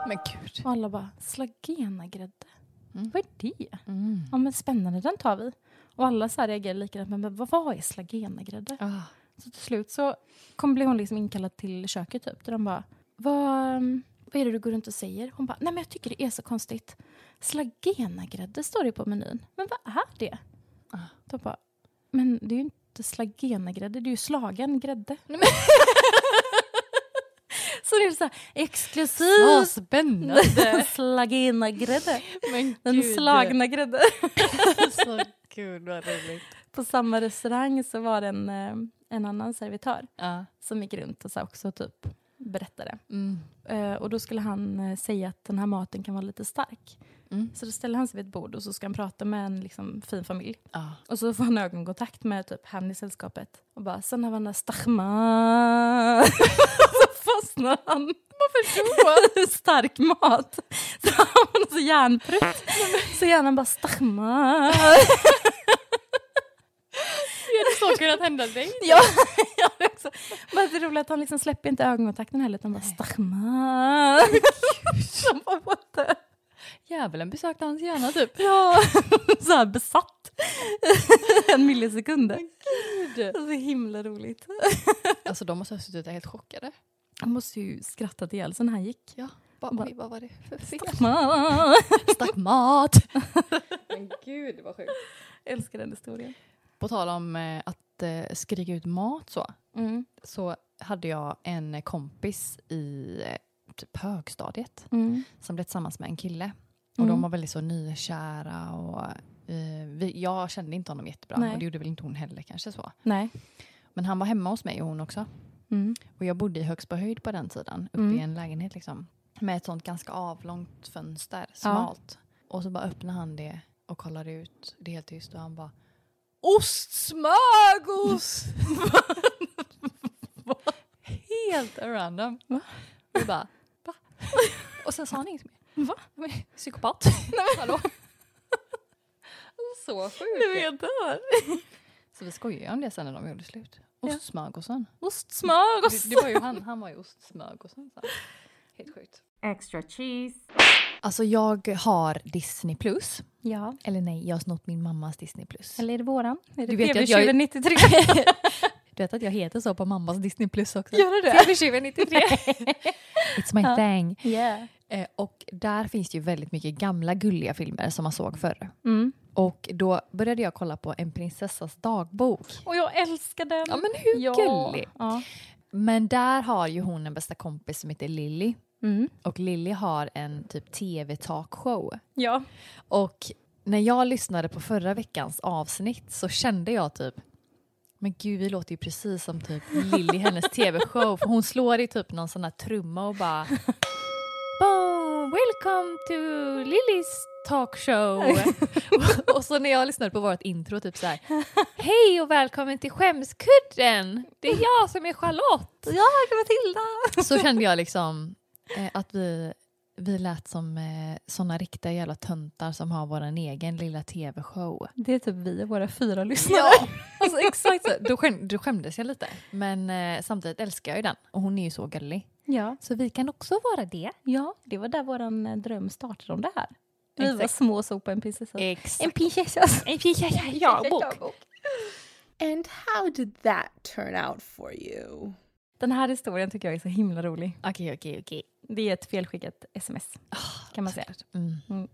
Men gud. Och alla bara, slagena-grädde? Mm. Vad är det? Mm. Ja men spännande, den tar vi. Och alla så här reagerar likadant, men, vad, vad är slagena-grädde? Ah. Så till slut så kom, blev hon liksom inkallad till köket typ. Där de bara, vad, um, vad är det du går runt och säger? Hon bara, nej men jag tycker det är så konstigt. Slagena-grädde står det på menyn. Men vad är det? Ah. De bara, men det är ju inte slagena-grädde, det är ju slagen grädde. så det är så här Vad exklusivt. spännande. slagena-grädde. Men Den slagna grädde. Så gud vad roligt. På samma restaurang så var det en, eh, en annan servitör Ja. som gick runt och sa också typ berättade. Mm. Eh, och då skulle han eh, säga att den här maten kan vara lite stark. Mm. Så då ställer han sig vid ett bord och så ska han prata med en liksom, fin familj. Ja. Och så får han ögonkontakt med typ han i sällskapet. Och bara, sen har vi den där stachma. så fastnar han. Varför då? Stark mat. Så har han så hjärnprutt. Så hjärnan bara stachma. Hade så kunnat hända dig? ja, ja, det är också. Men det är roligt att han liksom släpper inte ögonkontakten heller utan bara stachma. Så bara, what the? Djävulen besökte hans hjärna typ. Ja, så här besatt. en millisekund. Det är så himla roligt. Alltså de måste ha suttit där helt chockade. Han måste ju skrattat ihjäl sig när han gick. Ja. Bara, Bara- oj, vad var det för fel? Stachma. Stack mat! Men gud vad sjukt. Älskar den historien. På tal om eh, att eh, skrika ut mat så. Mm. Så hade jag en kompis i eh, typ högstadiet Mm. som blev tillsammans med en kille. Och Mm. de var väldigt så nykära och vi, jag kände inte honom jättebra Nej. och det gjorde väl inte hon heller kanske så. Nej. Men han var hemma hos mig och hon också. Mm. Och jag bodde i Högsbohöjd på den tiden, uppe Mm. i en lägenhet liksom. Med ett sånt ganska avlångt fönster, smalt. Och så bara öppnade han det och kollade ut, det är helt tyst och han bara Ostsmörgås! helt random. Va? Vi bara, va? Och sen sa han inget mer. Va? Men, Psykopat. Hallå? Så sjukt. jag dör. Så vi skojade om det sen när de gjorde slut. Ja. Ostsmörgåsen. Ostsmörgås. Det, det var ju han, han var ju ostsmörgåsen. Helt sjukt. Extra cheese. Alltså jag har Disney plus. Ja. Eller nej, jag har snott min mammas Disney plus. Eller är det våran? Är det Du vet ju att jag- TV 93? Du vet att jag heter så på mammas Disney plus också? Gör du det? TV 93. It's my Ja. thing. Yeah. Eh, och där finns det ju väldigt mycket gamla gulliga filmer som man såg förr. Mm. Och då började jag kolla på En prinsessas dagbok. Och jag älskar den. Ja men hur Ja. gullig? Ja. Men där har ju hon en bästa kompis som heter Lilly. Mm. Och Lilly har en typ tv-talkshow. Ja. Och när jag lyssnade på förra veckans avsnitt så kände jag typ men gud, vi låter ju precis som typ Lilly hennes tv-show. För hon slår i typ någon sån här trumma och bara Boom! Welcome to Lillys talkshow! och, så när jag lyssnade på vårt intro typ så här Hej och välkommen till Skämskudden! Det är jag som är Charlotte! Ja, Matilda! Så kände jag liksom att vi, vi lät som eh, såna riktiga jävla töntar som har vår egen lilla tv-show. Det är typ vi och våra fyra lyssnare. Ja, alltså exakt så. Då, skäm, då skämdes jag lite. Men eh, samtidigt älskar jag ju den och hon är ju så gullig. Ja. Så vi kan också vara det. ja, det var där våran eh, dröm startade om det här. Vi var Exakt. små och såg på en prinsessa. Exakt. En prinsessas En prinsessa jagbok. And how did that turn out for you? Den här historien tycker jag är så himla rolig. Okej, okej, okej. Det är ett felskickat sms kan man säga. Mm.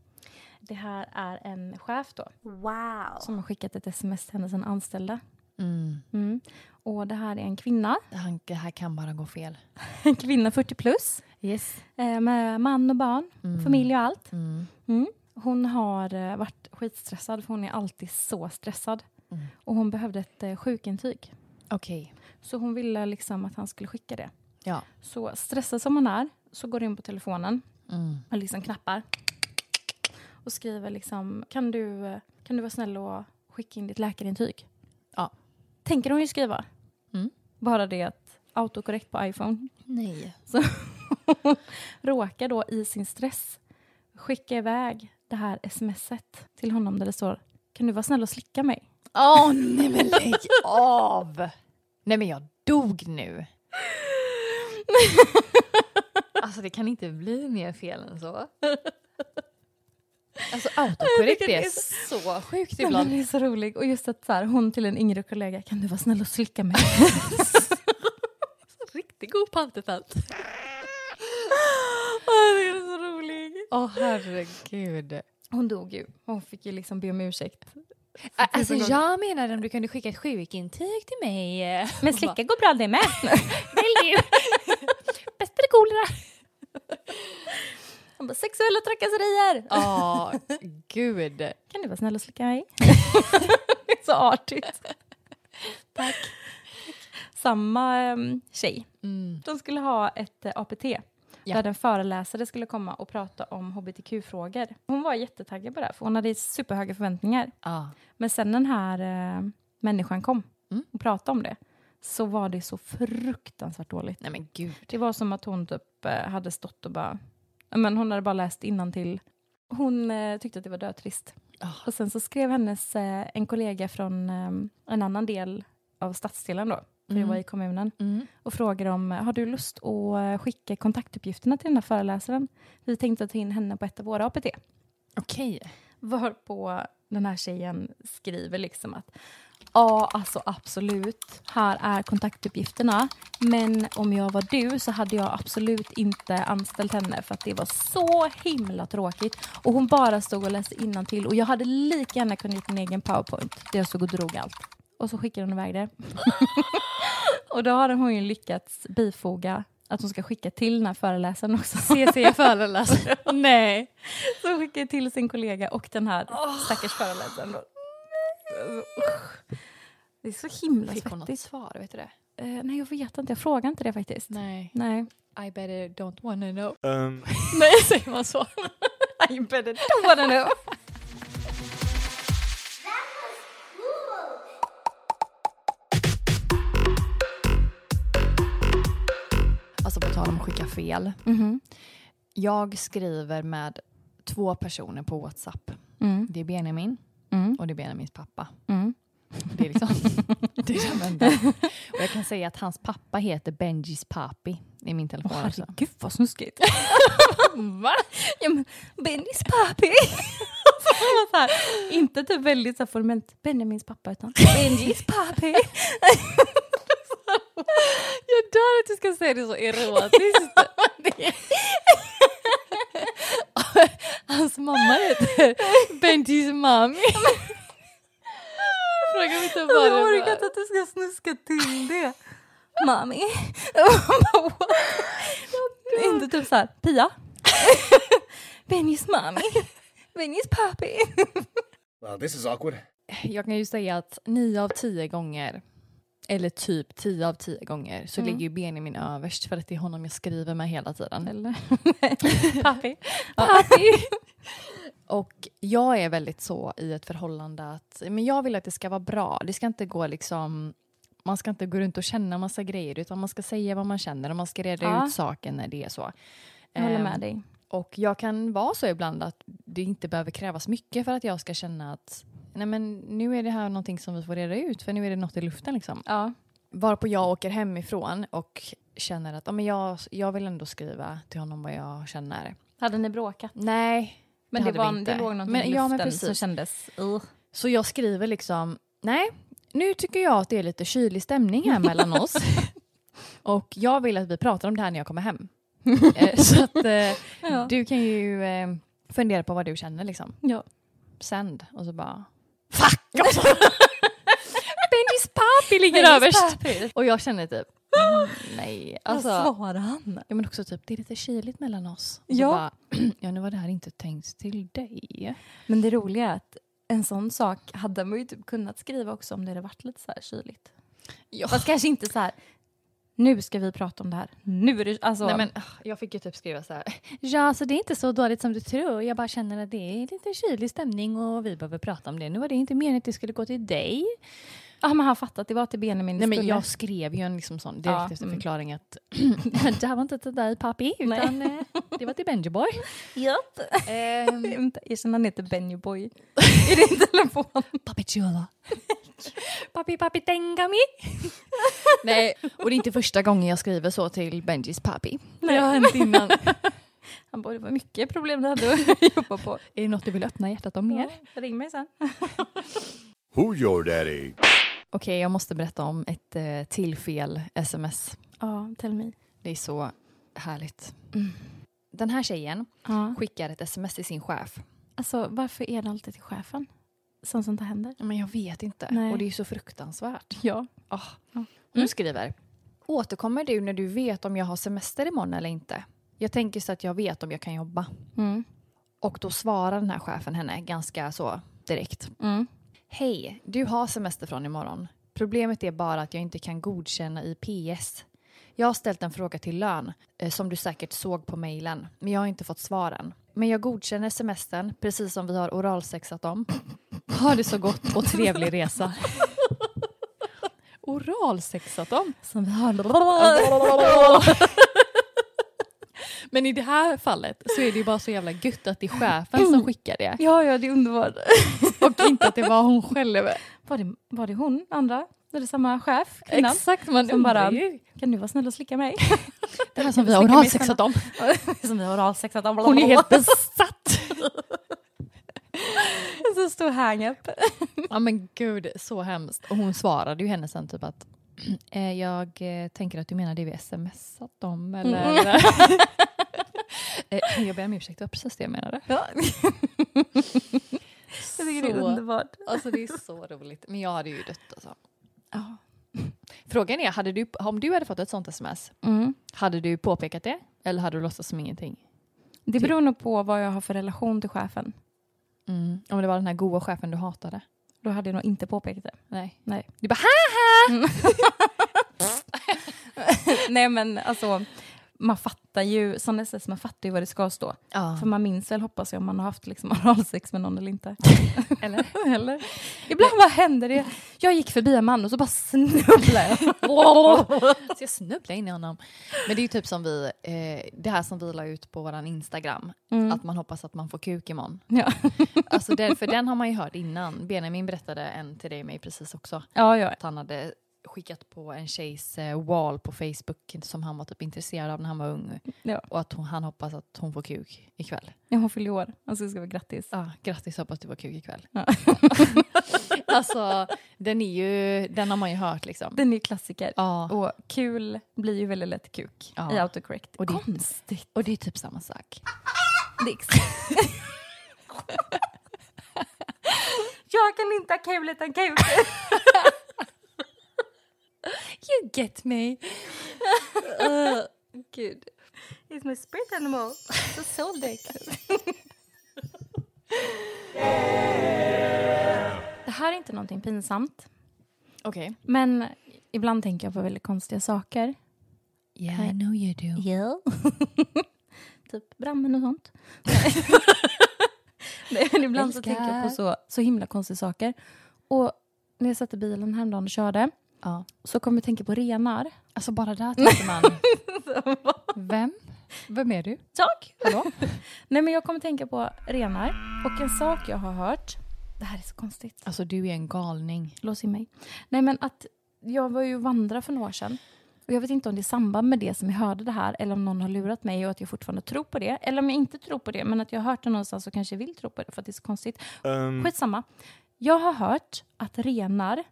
Det här är en chef då Wow. som har skickat ett sms till hennes anställda. Mm. Mm. Och det här är en kvinna, Han, det här kan bara gå fel. en kvinna 40 plus Yes. eh, med man och barn, Mm. familj och allt. Mm. Mm. Hon har eh, varit skitstressad för hon är alltid så stressad. Mm. Och hon behövde ett eh, sjukintyg. Okej. Så hon ville liksom att han skulle skicka det. Ja. Så stressad som hon är så går hon in på telefonen Mm. och liksom knappar. Och skriver liksom, kan du, kan du vara snäll och skicka in ditt läkarintyg? Ja. Tänker hon ju skriva. Mm. Bara det att autokorrekt på iPhone Nej. råkar då i sin stress skicka iväg det här smset till honom där det står Kan du vara snäll och slicka mig? Åh, nej men lägg av! Nej men jag dog nu. Alltså det kan inte bli mer fel än så. Alltså autokorrekt det är är så sjukt Den ibland. är så rolig. Och just att så här, hon till en yngre kollega Kan du vara snäll och slicka mig? Riktigt god pantertant. det är så rolig. Åh herregud. Hon dog ju. Hon fick ju liksom be om ursäkt. Alltså jag menade om du kunde skicka ett sjukintyg till mig. Men slicka går bra det med. Bäst eller kolera? Hon bara, sexuella trakasserier. Ja, gud. Kan du vara snäll och slicka mig? så artigt. Tack. samma em, tjej. Mm. De skulle ha ett eh, APT Ja. där en föreläsare skulle komma och prata om hbtq-frågor. Hon var jättetaggad på det, här, för hon hade superhöga förväntningar. Ja. Men sen den här eh, människan kom Mm. och pratade om det så var det så fruktansvärt dåligt. Nej men gud. Det var som att hon typ eh, hade stått och bara... Men hon hade bara läst till. Hon eh, tyckte att det var dötrist. Ah. Och sen så skrev hennes eh, en kollega från eh, en annan del av stadsdelen då, för jag Mm. var i kommunen, Mm. och frågade om har du lust att eh, skicka kontaktuppgifterna till den här föreläsaren? Vi tänkte ta in henne på ett av våra APT. Okej. Varpå den här tjejen skriver liksom att ja, alltså absolut, här är kontaktuppgifterna. Men om jag var du så hade jag absolut inte anställt henne för att det var så himla tråkigt. Och hon bara stod och läste innantill och jag hade lika gärna kunnat gjort en egen powerpoint där jag stod och drog allt. Och så skickade hon iväg det. och då har hon ju lyckats bifoga att hon ska skicka till den här föreläsaren också. CC föreläsare. Nej. Så hon skickade till sin kollega och den här stackars föreläsaren. Då. Det är så himla Fick hon något svettigt. svar? Vet du det? Eh, nej, jag vet inte. Jag frågar inte det faktiskt. Nej. Nej. I better don't wanna know. Um, Nej, säger man så? I better don't wanna know. Alltså på tal om att skicka fel. Mhm. Jag skriver med två personer på WhatsApp. Mm. Det är Benjamin Mm. och det är Benjamins pappa. Mm. Det är liksom det är de enda. Och jag kan säga att hans pappa heter Benjis papi i min telefon Åh, herregud vad snuskigt. Va? ja, men Bennys pappi. så här, inte typ väldigt så formellt Benjamins pappa utan Benjis pappi. Jag dör att du ska säga det så erotiskt. Hans mamma heter Benjis mami. Fråga mig inte vad Jag det orkar inte att du ska snuska till det. Mami. inte typ så här, Pia. Benjis mami. Benjis pappi. Well, this is awkward. Jag kan ju säga att nio av tio gånger, eller typ tio av tio gånger, så Mm. ligger ju Benjamin överst för att det är honom jag skriver med hela tiden. Eller? pappi. Papi. Och jag är väldigt så i ett förhållande att men jag vill att det ska vara bra. Det ska inte gå liksom man ska inte gå runt och känna massa grejer utan man ska säga vad man känner och man ska reda Ja. ut saken när det är så. Jag håller Ehm, med dig. Och jag kan vara så ibland att det inte behöver krävas mycket för att jag ska känna att nej men nu är det här någonting som vi får reda ut för nu är det något i luften liksom. Ja. Varpå jag åker hemifrån och känner att ja, men jag, jag vill ändå skriva till honom vad jag känner. Hade ni bråkat? Nej, Men det, vi var, det låg någonting Men- i ja, luften som precis. kändes... Uh. Så jag skriver liksom, nej, nu tycker jag att det är lite kylig stämning här mellan oss. Och jag vill att vi pratar om det här när jag kommer hem. Eh, Så att eh, Ja. du kan ju eh, fundera på vad du känner liksom. Ja. Sänd och så bara, fuck! Alltså. Benjis papi ligger Benjis överst. pappi. Och jag känner typ, mm, nej. Alltså, Vad svarade han? ja, men också typ, det är lite kyligt mellan oss. Och Ja. Bara, ja, nu var det här inte tänkt till dig. Men det roliga är att en sån sak hade man ju typ kunnat skriva också om det hade varit lite så här kyligt. Ja. Fast kanske inte så här, nu ska vi prata om det här. Nu är det, alltså. Nej, men, jag fick ju typ skriva så här. Ja, så det är inte så dåligt som du tror. Jag bara känner att det är lite kylig stämning och vi behöver prata om det. Nu var det inte meningen att det skulle gå till dig. Ja, men han fattat, det var till Benjamin det Nej, men jag skrev ju en liksom sån direkt Ja, efter mm. förklaring att det här var inte till dig pappi, utan eh, det var till Benjiboy. Japp. Ehm, Jag känner han heter Benny Boy i din telefon. Papi chula. papi, papi, tengami. Nej, och det är inte första gången jag skriver så till Benjis papi. Det har hänt innan. Han bara, det var mycket problem du hade att jobba på. är det något du vill öppna hjärtat om mer? Ja, ring mig sen. Who your daddy? Okej, jag måste berätta om ett eh, till fel sms. Ja, tell me. Det är så härligt. Mm. Den här tjejen Ja. skickar ett sms till sin chef. Alltså, varför är det alltid till chefen? Sånt som det händer. Men jag vet inte. Nej. Och det är så fruktansvärt. Ja. Ah. Ja. Hon skriver. Återkommer du när du vet om jag har semester imorgon eller inte? Jag tänker så att jag vet om jag kan jobba. Mm. Och då svarar den här chefen henne ganska så direkt. Mm. Hej, du har semester från imorgon. Problemet är bara att jag inte kan godkänna i PS. Jag har ställt en fråga till lön, eh, som du säkert såg på mejlen, men jag har inte fått svar än. Men jag godkänner semestern, precis som vi har oralsexat om. Ha det så gott och trevlig resa. oralsexat om? Som vi har... Men i det här fallet så är det ju bara så jävla gött att det är chefen som skickar det. Ja, ja, det är underbart. Och inte att det var hon själv. Var det, var det hon, andra? Är det samma chef, kvinnan? Exakt, man Som bara, ju. kan du vara snäll och slicka mig? Det här som vi har oralsexat om. som vi har oralsexat om. Hon är helt besatt. så stor hang-up. Ja men gud, så hemskt. Och hon svarade ju henne sen typ att eh, jag eh, tänker att du menar det vi smsat om eller? eh, jag ber om ursäkt, det var precis det jag menade. Ja. Jag tycker det är Så- underbart. Alltså det är så roligt. Men jag hade ju dött alltså. Ja. Frågan är, hade du, om du hade fått ett sånt sms, Mm. hade du påpekat det? Eller hade du låtsats som ingenting? Det beror nog på vad jag har för relation till chefen. Mm. Om det var den här goa chefen du hatade? Då hade jag nog inte påpekat det. Nej. Nej. Du bara haha! Nej men alltså, man fattar ju, sådana sms, man fattar ju vad det ska stå. Ja. För man minns väl, hoppas jag, om man har haft liksom oralsex med någon eller inte. Eller? eller? Ibland bara händer det. Jag gick förbi en man och så bara snubblade jag. Så jag snubblade in i honom. Men det är ju typ som vi, eh, det här som vi la ut på våran Instagram, Mm. att man hoppas att man får kuk imorgon. Ja. Alltså den, för den har man ju hört innan. Benjamin berättade en till dig och mig precis också. ja, ja. Att han hade skickat på en tjejs eh, wall på Facebook som han var typ intresserad av när han var ung. Ja. Och att hon, han hoppas att hon får kuk ikväll. ja hon fyller år. Alltså det ska vara grattis. Ja, grattis hoppas du får kuk ikväll. Ja. alltså den är ju, den har man ju hört liksom. Den är ju klassiker. Ja. Och kul blir ju väldigt lätt kuk Ja. i autocorrect. Och det- Konstigt. Och det är typ samma sak. Det jag kan inte ha kul utan kuk. You get me. Gud. It's my spirit animal. The soul deck. Det här är inte någonting pinsamt. Okej. Men ibland tänker jag på väldigt konstiga saker. Yeah, I know you do. Ja. typ brammen och sånt. Nej, men ibland så tänker jag på så, så himla konstiga saker. Och när jag satt i bilen häromdagen och körde Ja. så kom jag tänka på renar. Alltså bara där tänker man. Vem? Vem är du? Jag? Hallå? Nej men jag kommer tänka på renar. Och en sak jag har hört. Det här är så konstigt. Alltså du är en galning. Lås in mig. Nej men att jag var ju vandra för några år sedan. Och jag vet inte om det är samband med det som jag hörde det här eller om någon har lurat mig och att jag fortfarande tror på det. Eller om jag inte tror på det men att jag har hört det någonstans och kanske vill tro på det för att det är så konstigt. Um, Skitsamma. Jag har hört att renar,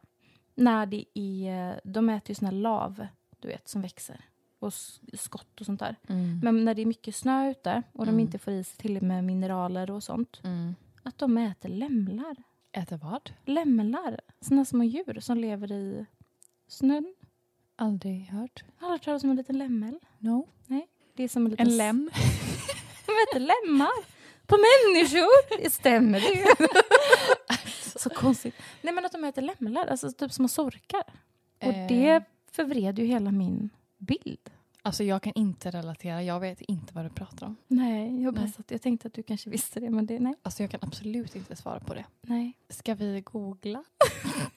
när det är, de äter ju såna lav, du vet, som växer. Och skott och sånt där. Mm. Men när det är mycket snö ute och de Mm. inte får i sig till med mineraler och sånt. Mm. Att de äter lämlar. Äter vad? Lämlar. Såna små djur som lever i snön. Aldrig hört. Har du hört talas om en liten lämmel? No. Det är som en liten... En lem? De äter lemmar. På människor! Det stämmer det. Så konstigt. Nej men att de äter lämlar, alltså typ små sorkar. Och Eh. det förvred ju hela min bild. Alltså jag kan inte relatera. Jag vet inte vad du pratar om. Nej, jag, Nej. satt, jag tänkte att du kanske visste det, men det, nej. Alltså jag kan absolut inte svara på det. nej. Ska vi googla?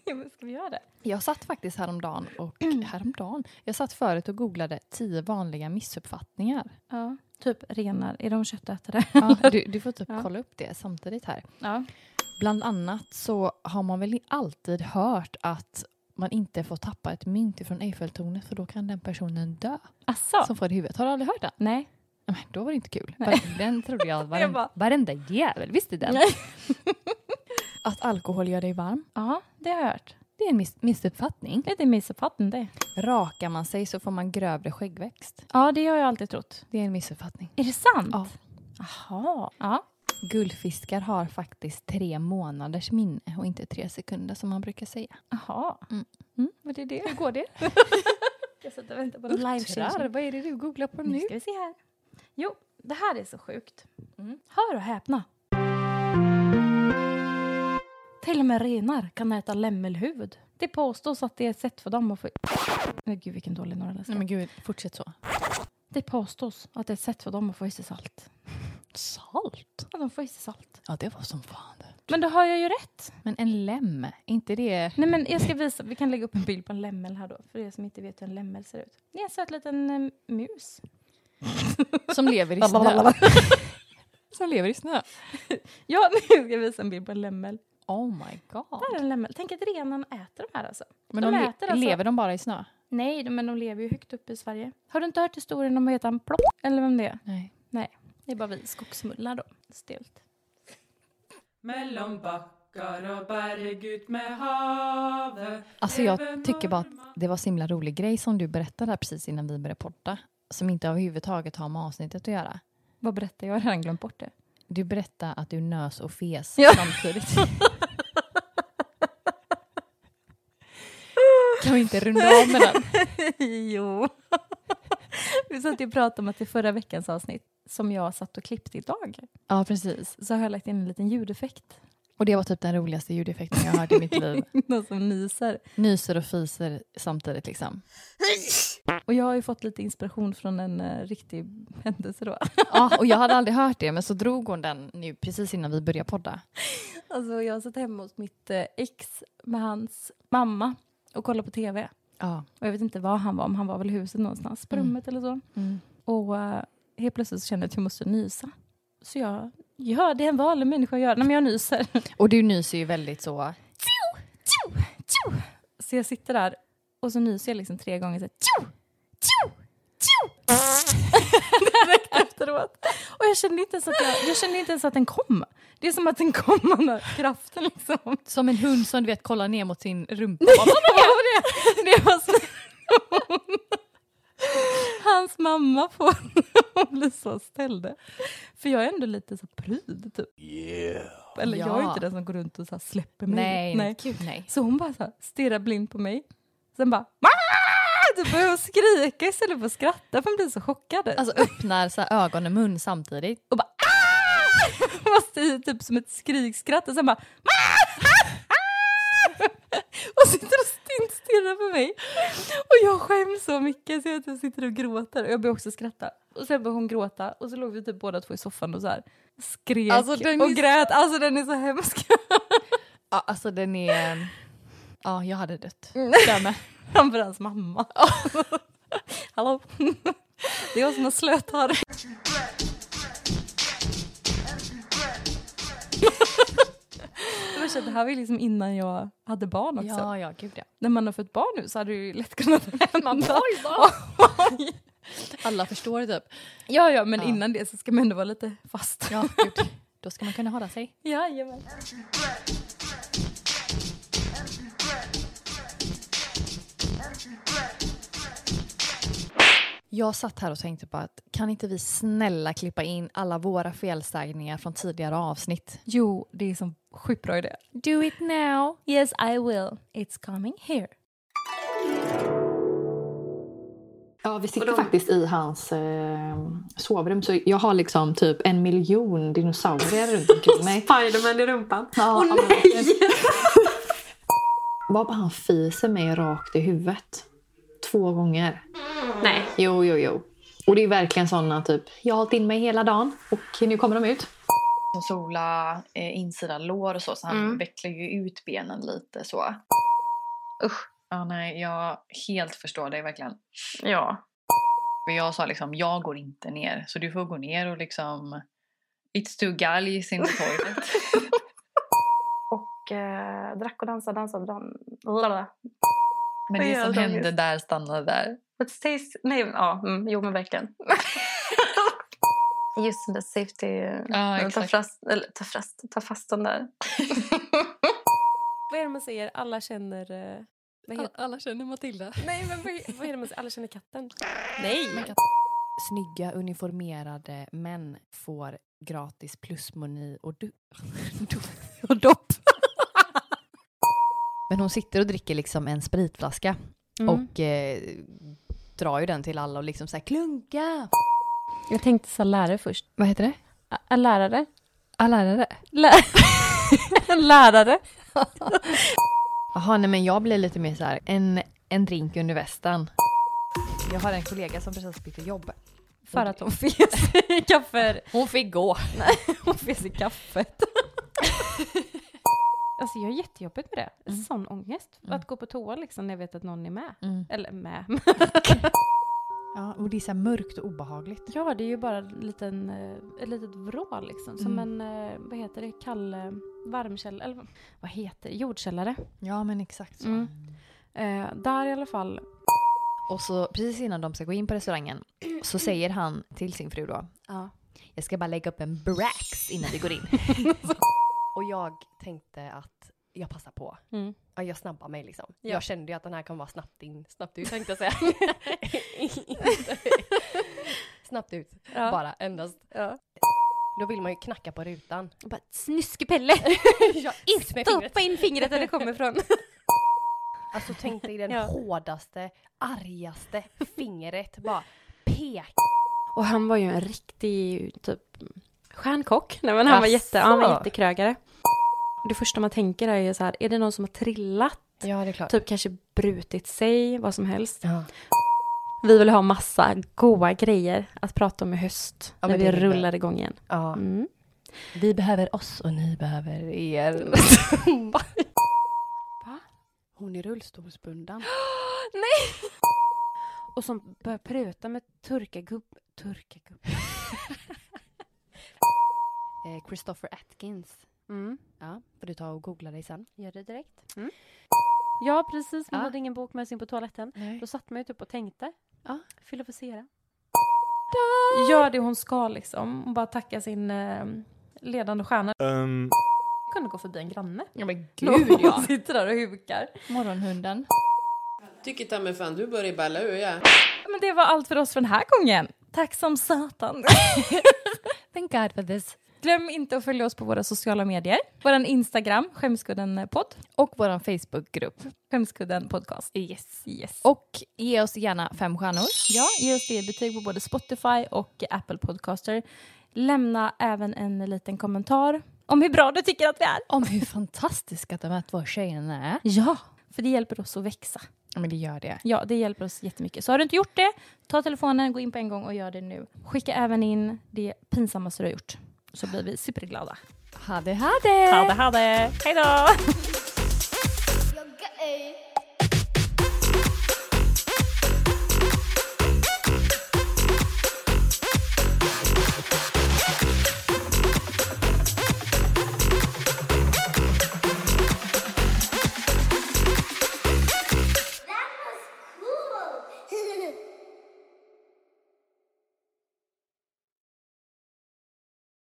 Ja, men ska vi göra det? Jag satt faktiskt häromdagen och häromdagen. Jag satt förut och googlade tio vanliga missuppfattningar. Ja. Typ renar, är de köttätare? Ja, du, du får typ Ja. kolla upp det samtidigt här. Ja. Bland annat så har man väl alltid hört att man inte får tappa ett mynt från Eiffeltornet för då kan den personen dö Asså? som får det i huvudet. Har du aldrig hört den? Nej. Men då var det inte kul. Nej. Den trodde jag, varen, bara- varenda jävel visste den. Att alkohol gör dig varm, Ja, det har jag hört. det är en miss- missuppfattning. Det är missuppfattning det. Rakar man sig så får man grövre skäggväxt. Ja, det har jag alltid trott. Det är en missuppfattning. Är det sant? Ja. Jaha. Ja. Guldfiskar har faktiskt tre månaders minne och inte tre sekunder som man brukar säga. Jaha. Mm. Mm. Vad är det? Hur går det? Jag sitter och väntar på en Uttrar, vad är det du googlar på Nu nu? ska vi se här. Jo, det här är så sjukt. Mm. Hör och häpna. Till och med renar kan äta lämmelhuvud. Det påstås att det är ett sätt för dem att få... Nej, gud vilken dålig norrländska. Nej men gud, fortsätt så. Det påstås att det är ett sätt för dem att få i sig salt. Salt? Ja, de får i sig salt. Ja, det var som fan det. Men då har jag ju rätt. Men en lem, inte det... Nej men jag ska visa, vi kan lägga upp en bild på en lämmel här då, för er som inte vet hur en lämmel ser ut. Det är en söt liten eh, mus. Som lever i snö. som lever i snö. Ja, nu ska jag visa en bild på en lämmel. Oh my god. Där är en lämmel. Tänk att renarna äter de här alltså. Men de de, le- äter alltså- lever de bara i snö? Nej, de- men de lever ju högt upp i Sverige. Har du inte hört historien om vad heter han Plopp? Eller vem det är? Nej. Nej, det är bara vi skogsmullar då. Stelt. Mellom backar och berg ut med havet Alltså jag tycker bara att det var så himla rolig grej som du berättade där precis innan vi började podda. Som inte överhuvudtaget har med avsnittet att göra. Vad berättar jag? Jag har redan glömt bort det. Du berättade att du nös och fes Ja. samtidigt. kan vi inte runda av med den? jo. vi satt ju och pratade om att i förra veckans avsnitt, som jag satt och klippte idag, Ja, precis. så har jag lagt in en liten ljudeffekt. Och det var typ den roligaste ljudeffekten jag har hört i mitt liv. Någon som nyser. Nyser och fiser samtidigt liksom. Och jag har ju fått lite inspiration från en uh, riktig händelse då. Ja, och jag hade aldrig hört det, men så drog hon den nu precis innan vi började podda. Alltså jag satt hemma hos mitt eh, ex med hans mamma och kollade på tv. Ja. Och jag vet inte var han var, om han var väl i huset någonstans, på Mm. rummet eller så. Mm. Och eh, helt plötsligt så kände jag att jag måste nysa. Så jag, ja det är en vanlig människa gör, men jag nyser. Och du nyser ju väldigt så... Så jag sitter där och så nyser jag liksom tre gånger så här, tjo, tjo. Direkt efteråt. Och jag kände, inte ens att jag, jag kände inte ens att den kom. Det är som att den kom, den där kraften liksom. Som en hund som du vet kollar ner mot sin rumpa. Det var det. Det var så... Hans mamma får att bli så ställd. För jag är ändå lite så pryd typ. Eller jag är Ja. inte den som går runt och så här släpper mig. Nej, nej. Gud, nej. Så hon bara så här stirrar blind på mig. Sen bara! Typ börjar hon skrika istället för att skratta för hon blir så chockad. Alltså öppnar så här ögon och mun samtidigt. och bara! Fast i typ som ett skrikskratt och sen bara och sitter och stint stirrar på mig. Och jag skäms så mycket så jag typ sitter och gråter och jag börjar också skratta. Och sen börjar hon gråta och så låg vi typ båda två i soffan och så här skrek Alltså, den och grät. Alltså den är så hemsk. Ja, alltså den är... Ja, jag hade dött. Mm. Där med. Framför hans mamma. Hallå? Det är jag som har slötharr. Att det här var ju liksom innan jag hade barn också. Ja, ja, gud ja. När man har fått barn nu så hade det ju lätt kunnat hända. oj, Oj. Alla förstår typ. Ja, ja, men Ja. innan det så ska man ändå vara lite fast. Ja, gud. Då ska man kunna hålla sig. Jajamän. Jag satt här och tänkte på att kan inte vi snälla klippa in alla våra felsägningar från tidigare avsnitt? Jo, det är som sjukt bra idé. Do it now! Yes, I will. It's coming here. Ja, vi sitter faktiskt i hans eh, sovrum så jag har liksom typ en miljon dinosaurier runt omkring mig. Spiderman i rumpan. Ja, Åh ja, nej! Vad bara han fiser mig rakt i huvudet. Två gånger. Nej. Jo, jo, jo. Och det är verkligen såna typ, jag har hållit in mig hela dagen och nu kommer de ut. Sola eh, insida lår och så, så han Mm. vecklar ju ut benen lite så. Usch. Ja, nej, jag helt förstår dig verkligen. Ja. För jag sa liksom, jag går inte ner. Så du får gå ner och liksom... It's too gallis in the toilet. Och eh, drack och dansade, dansade, dansade. Men det som de hände där stannade där. But stays... Nej, ja. Mm, jo, men verkligen. Just den där safety... Ja, ta, fast, eller, ta, fast, ta fast den där. Vad är det man säger? Alla känner... eh, Vad heter... Alla känner Matilda. Nej, men vad, vad är det man säger? Alla känner katten? Nej! Snygga uniformerade män får gratis plusmoni och, du- och dopp. Men hon sitter och dricker liksom en spritflaska Mm. och eh, drar ju den till alla och liksom såhär klunka. Jag tänkte så lärare först. Vad heter det? Ä- lärare? Ah, lärare. Lä- lärare? Jaha, nej men jag blir lite mer så här, en, en drink under västen. Jag har en kollega som precis bytte jobb. För att hon fes i kaffe. Hon fick gå. Nej, hon fes i kaffet. Alltså jag har jättejobbigt med det. Mm. Sån ångest. Att gå på toa liksom när jag vet att någon är med. Mm. Eller med. Ja, och det är så mörkt och obehagligt. ja, det är ju bara en liten, eh, ett litet vrå liksom. Som Mm. en, eh, vad heter det, kall eh, varmkällare. Eller vad heter det? Jordkällare. Ja, men exakt så. Mm. Eh, där i alla fall. Och så precis innan de ska gå in på restaurangen så säger han till sin fru då. Ja. Jag ska bara lägga upp en brax innan vi går in. Och jag tänkte att jag passar på. Mm. Ja, jag snabbar mig liksom. Ja. Jag kände ju att den här kommer vara snabbt in, snabbt ut tänkte jag säga. snabbt ut, Ja. bara endast. Ja. Då vill man ju knacka på rutan. Och bara snuskepelle! Stoppa in fingret där det kommer ifrån. Alltså tänk dig den hårdaste, argaste fingret bara pek. Och han var ju en riktig typ stjärnkock. Nej, men han, var jätte, han var Asså? jättekrögare. Det första man tänker är ju så här, är det någon som har trillat? Ja, det är klart. Typ kanske brutit sig, vad som helst. Ja. Vi vill ha massa goa grejer att prata om i höst. Ja, när vi det rullar igång igen. ja. Mm. Vi behöver oss och ni behöver er. Va? Hon är rullstolsbunden. Nej! Och som börjar pröta med turkagubb. Turkagubb. Eh, Christopher Atkins. Mm. Ja, får du ta och googla dig sen. Gör det direkt. Mm. Ja, precis. Man Ja. hade ingen bok med sig in på toaletten. Nej. Då satt man ju typ och tänkte. Ja. Filosofera. Gör det hon ska liksom. Och bara tacka sin eh, ledande stjärna. Um, kunde gå förbi en granne. Ja men Någon gud ja. sitter där och hukar. Morgonhunden. Tycker ta mig fan du börjar balla ur ja. Men det var allt för oss för den här gången. Tack som satan. Thank God for this. Glöm inte att följa oss på våra sociala medier. Vår Instagram, Skämskudden podd. Och vår Facebookgrupp. Skämskudden podcast. Yes. Yes. Och ge oss gärna fem stjärnor. Ja, ge oss det betyg på både Spotify och Apple Podcaster. Lämna även en liten kommentar om hur bra du tycker att vi är. Om hur fantastiska de här två tjejerna är. Ja, för det hjälper oss att växa. Ja men det gör det. Ja, det hjälper oss jättemycket. Så har du inte gjort det, ta telefonen, gå in på en gång och gör det nu. Skicka även in det pinsammaste du har gjort så blir vi superglada. Ha det, ha det! Ha det, ha det! Hej då!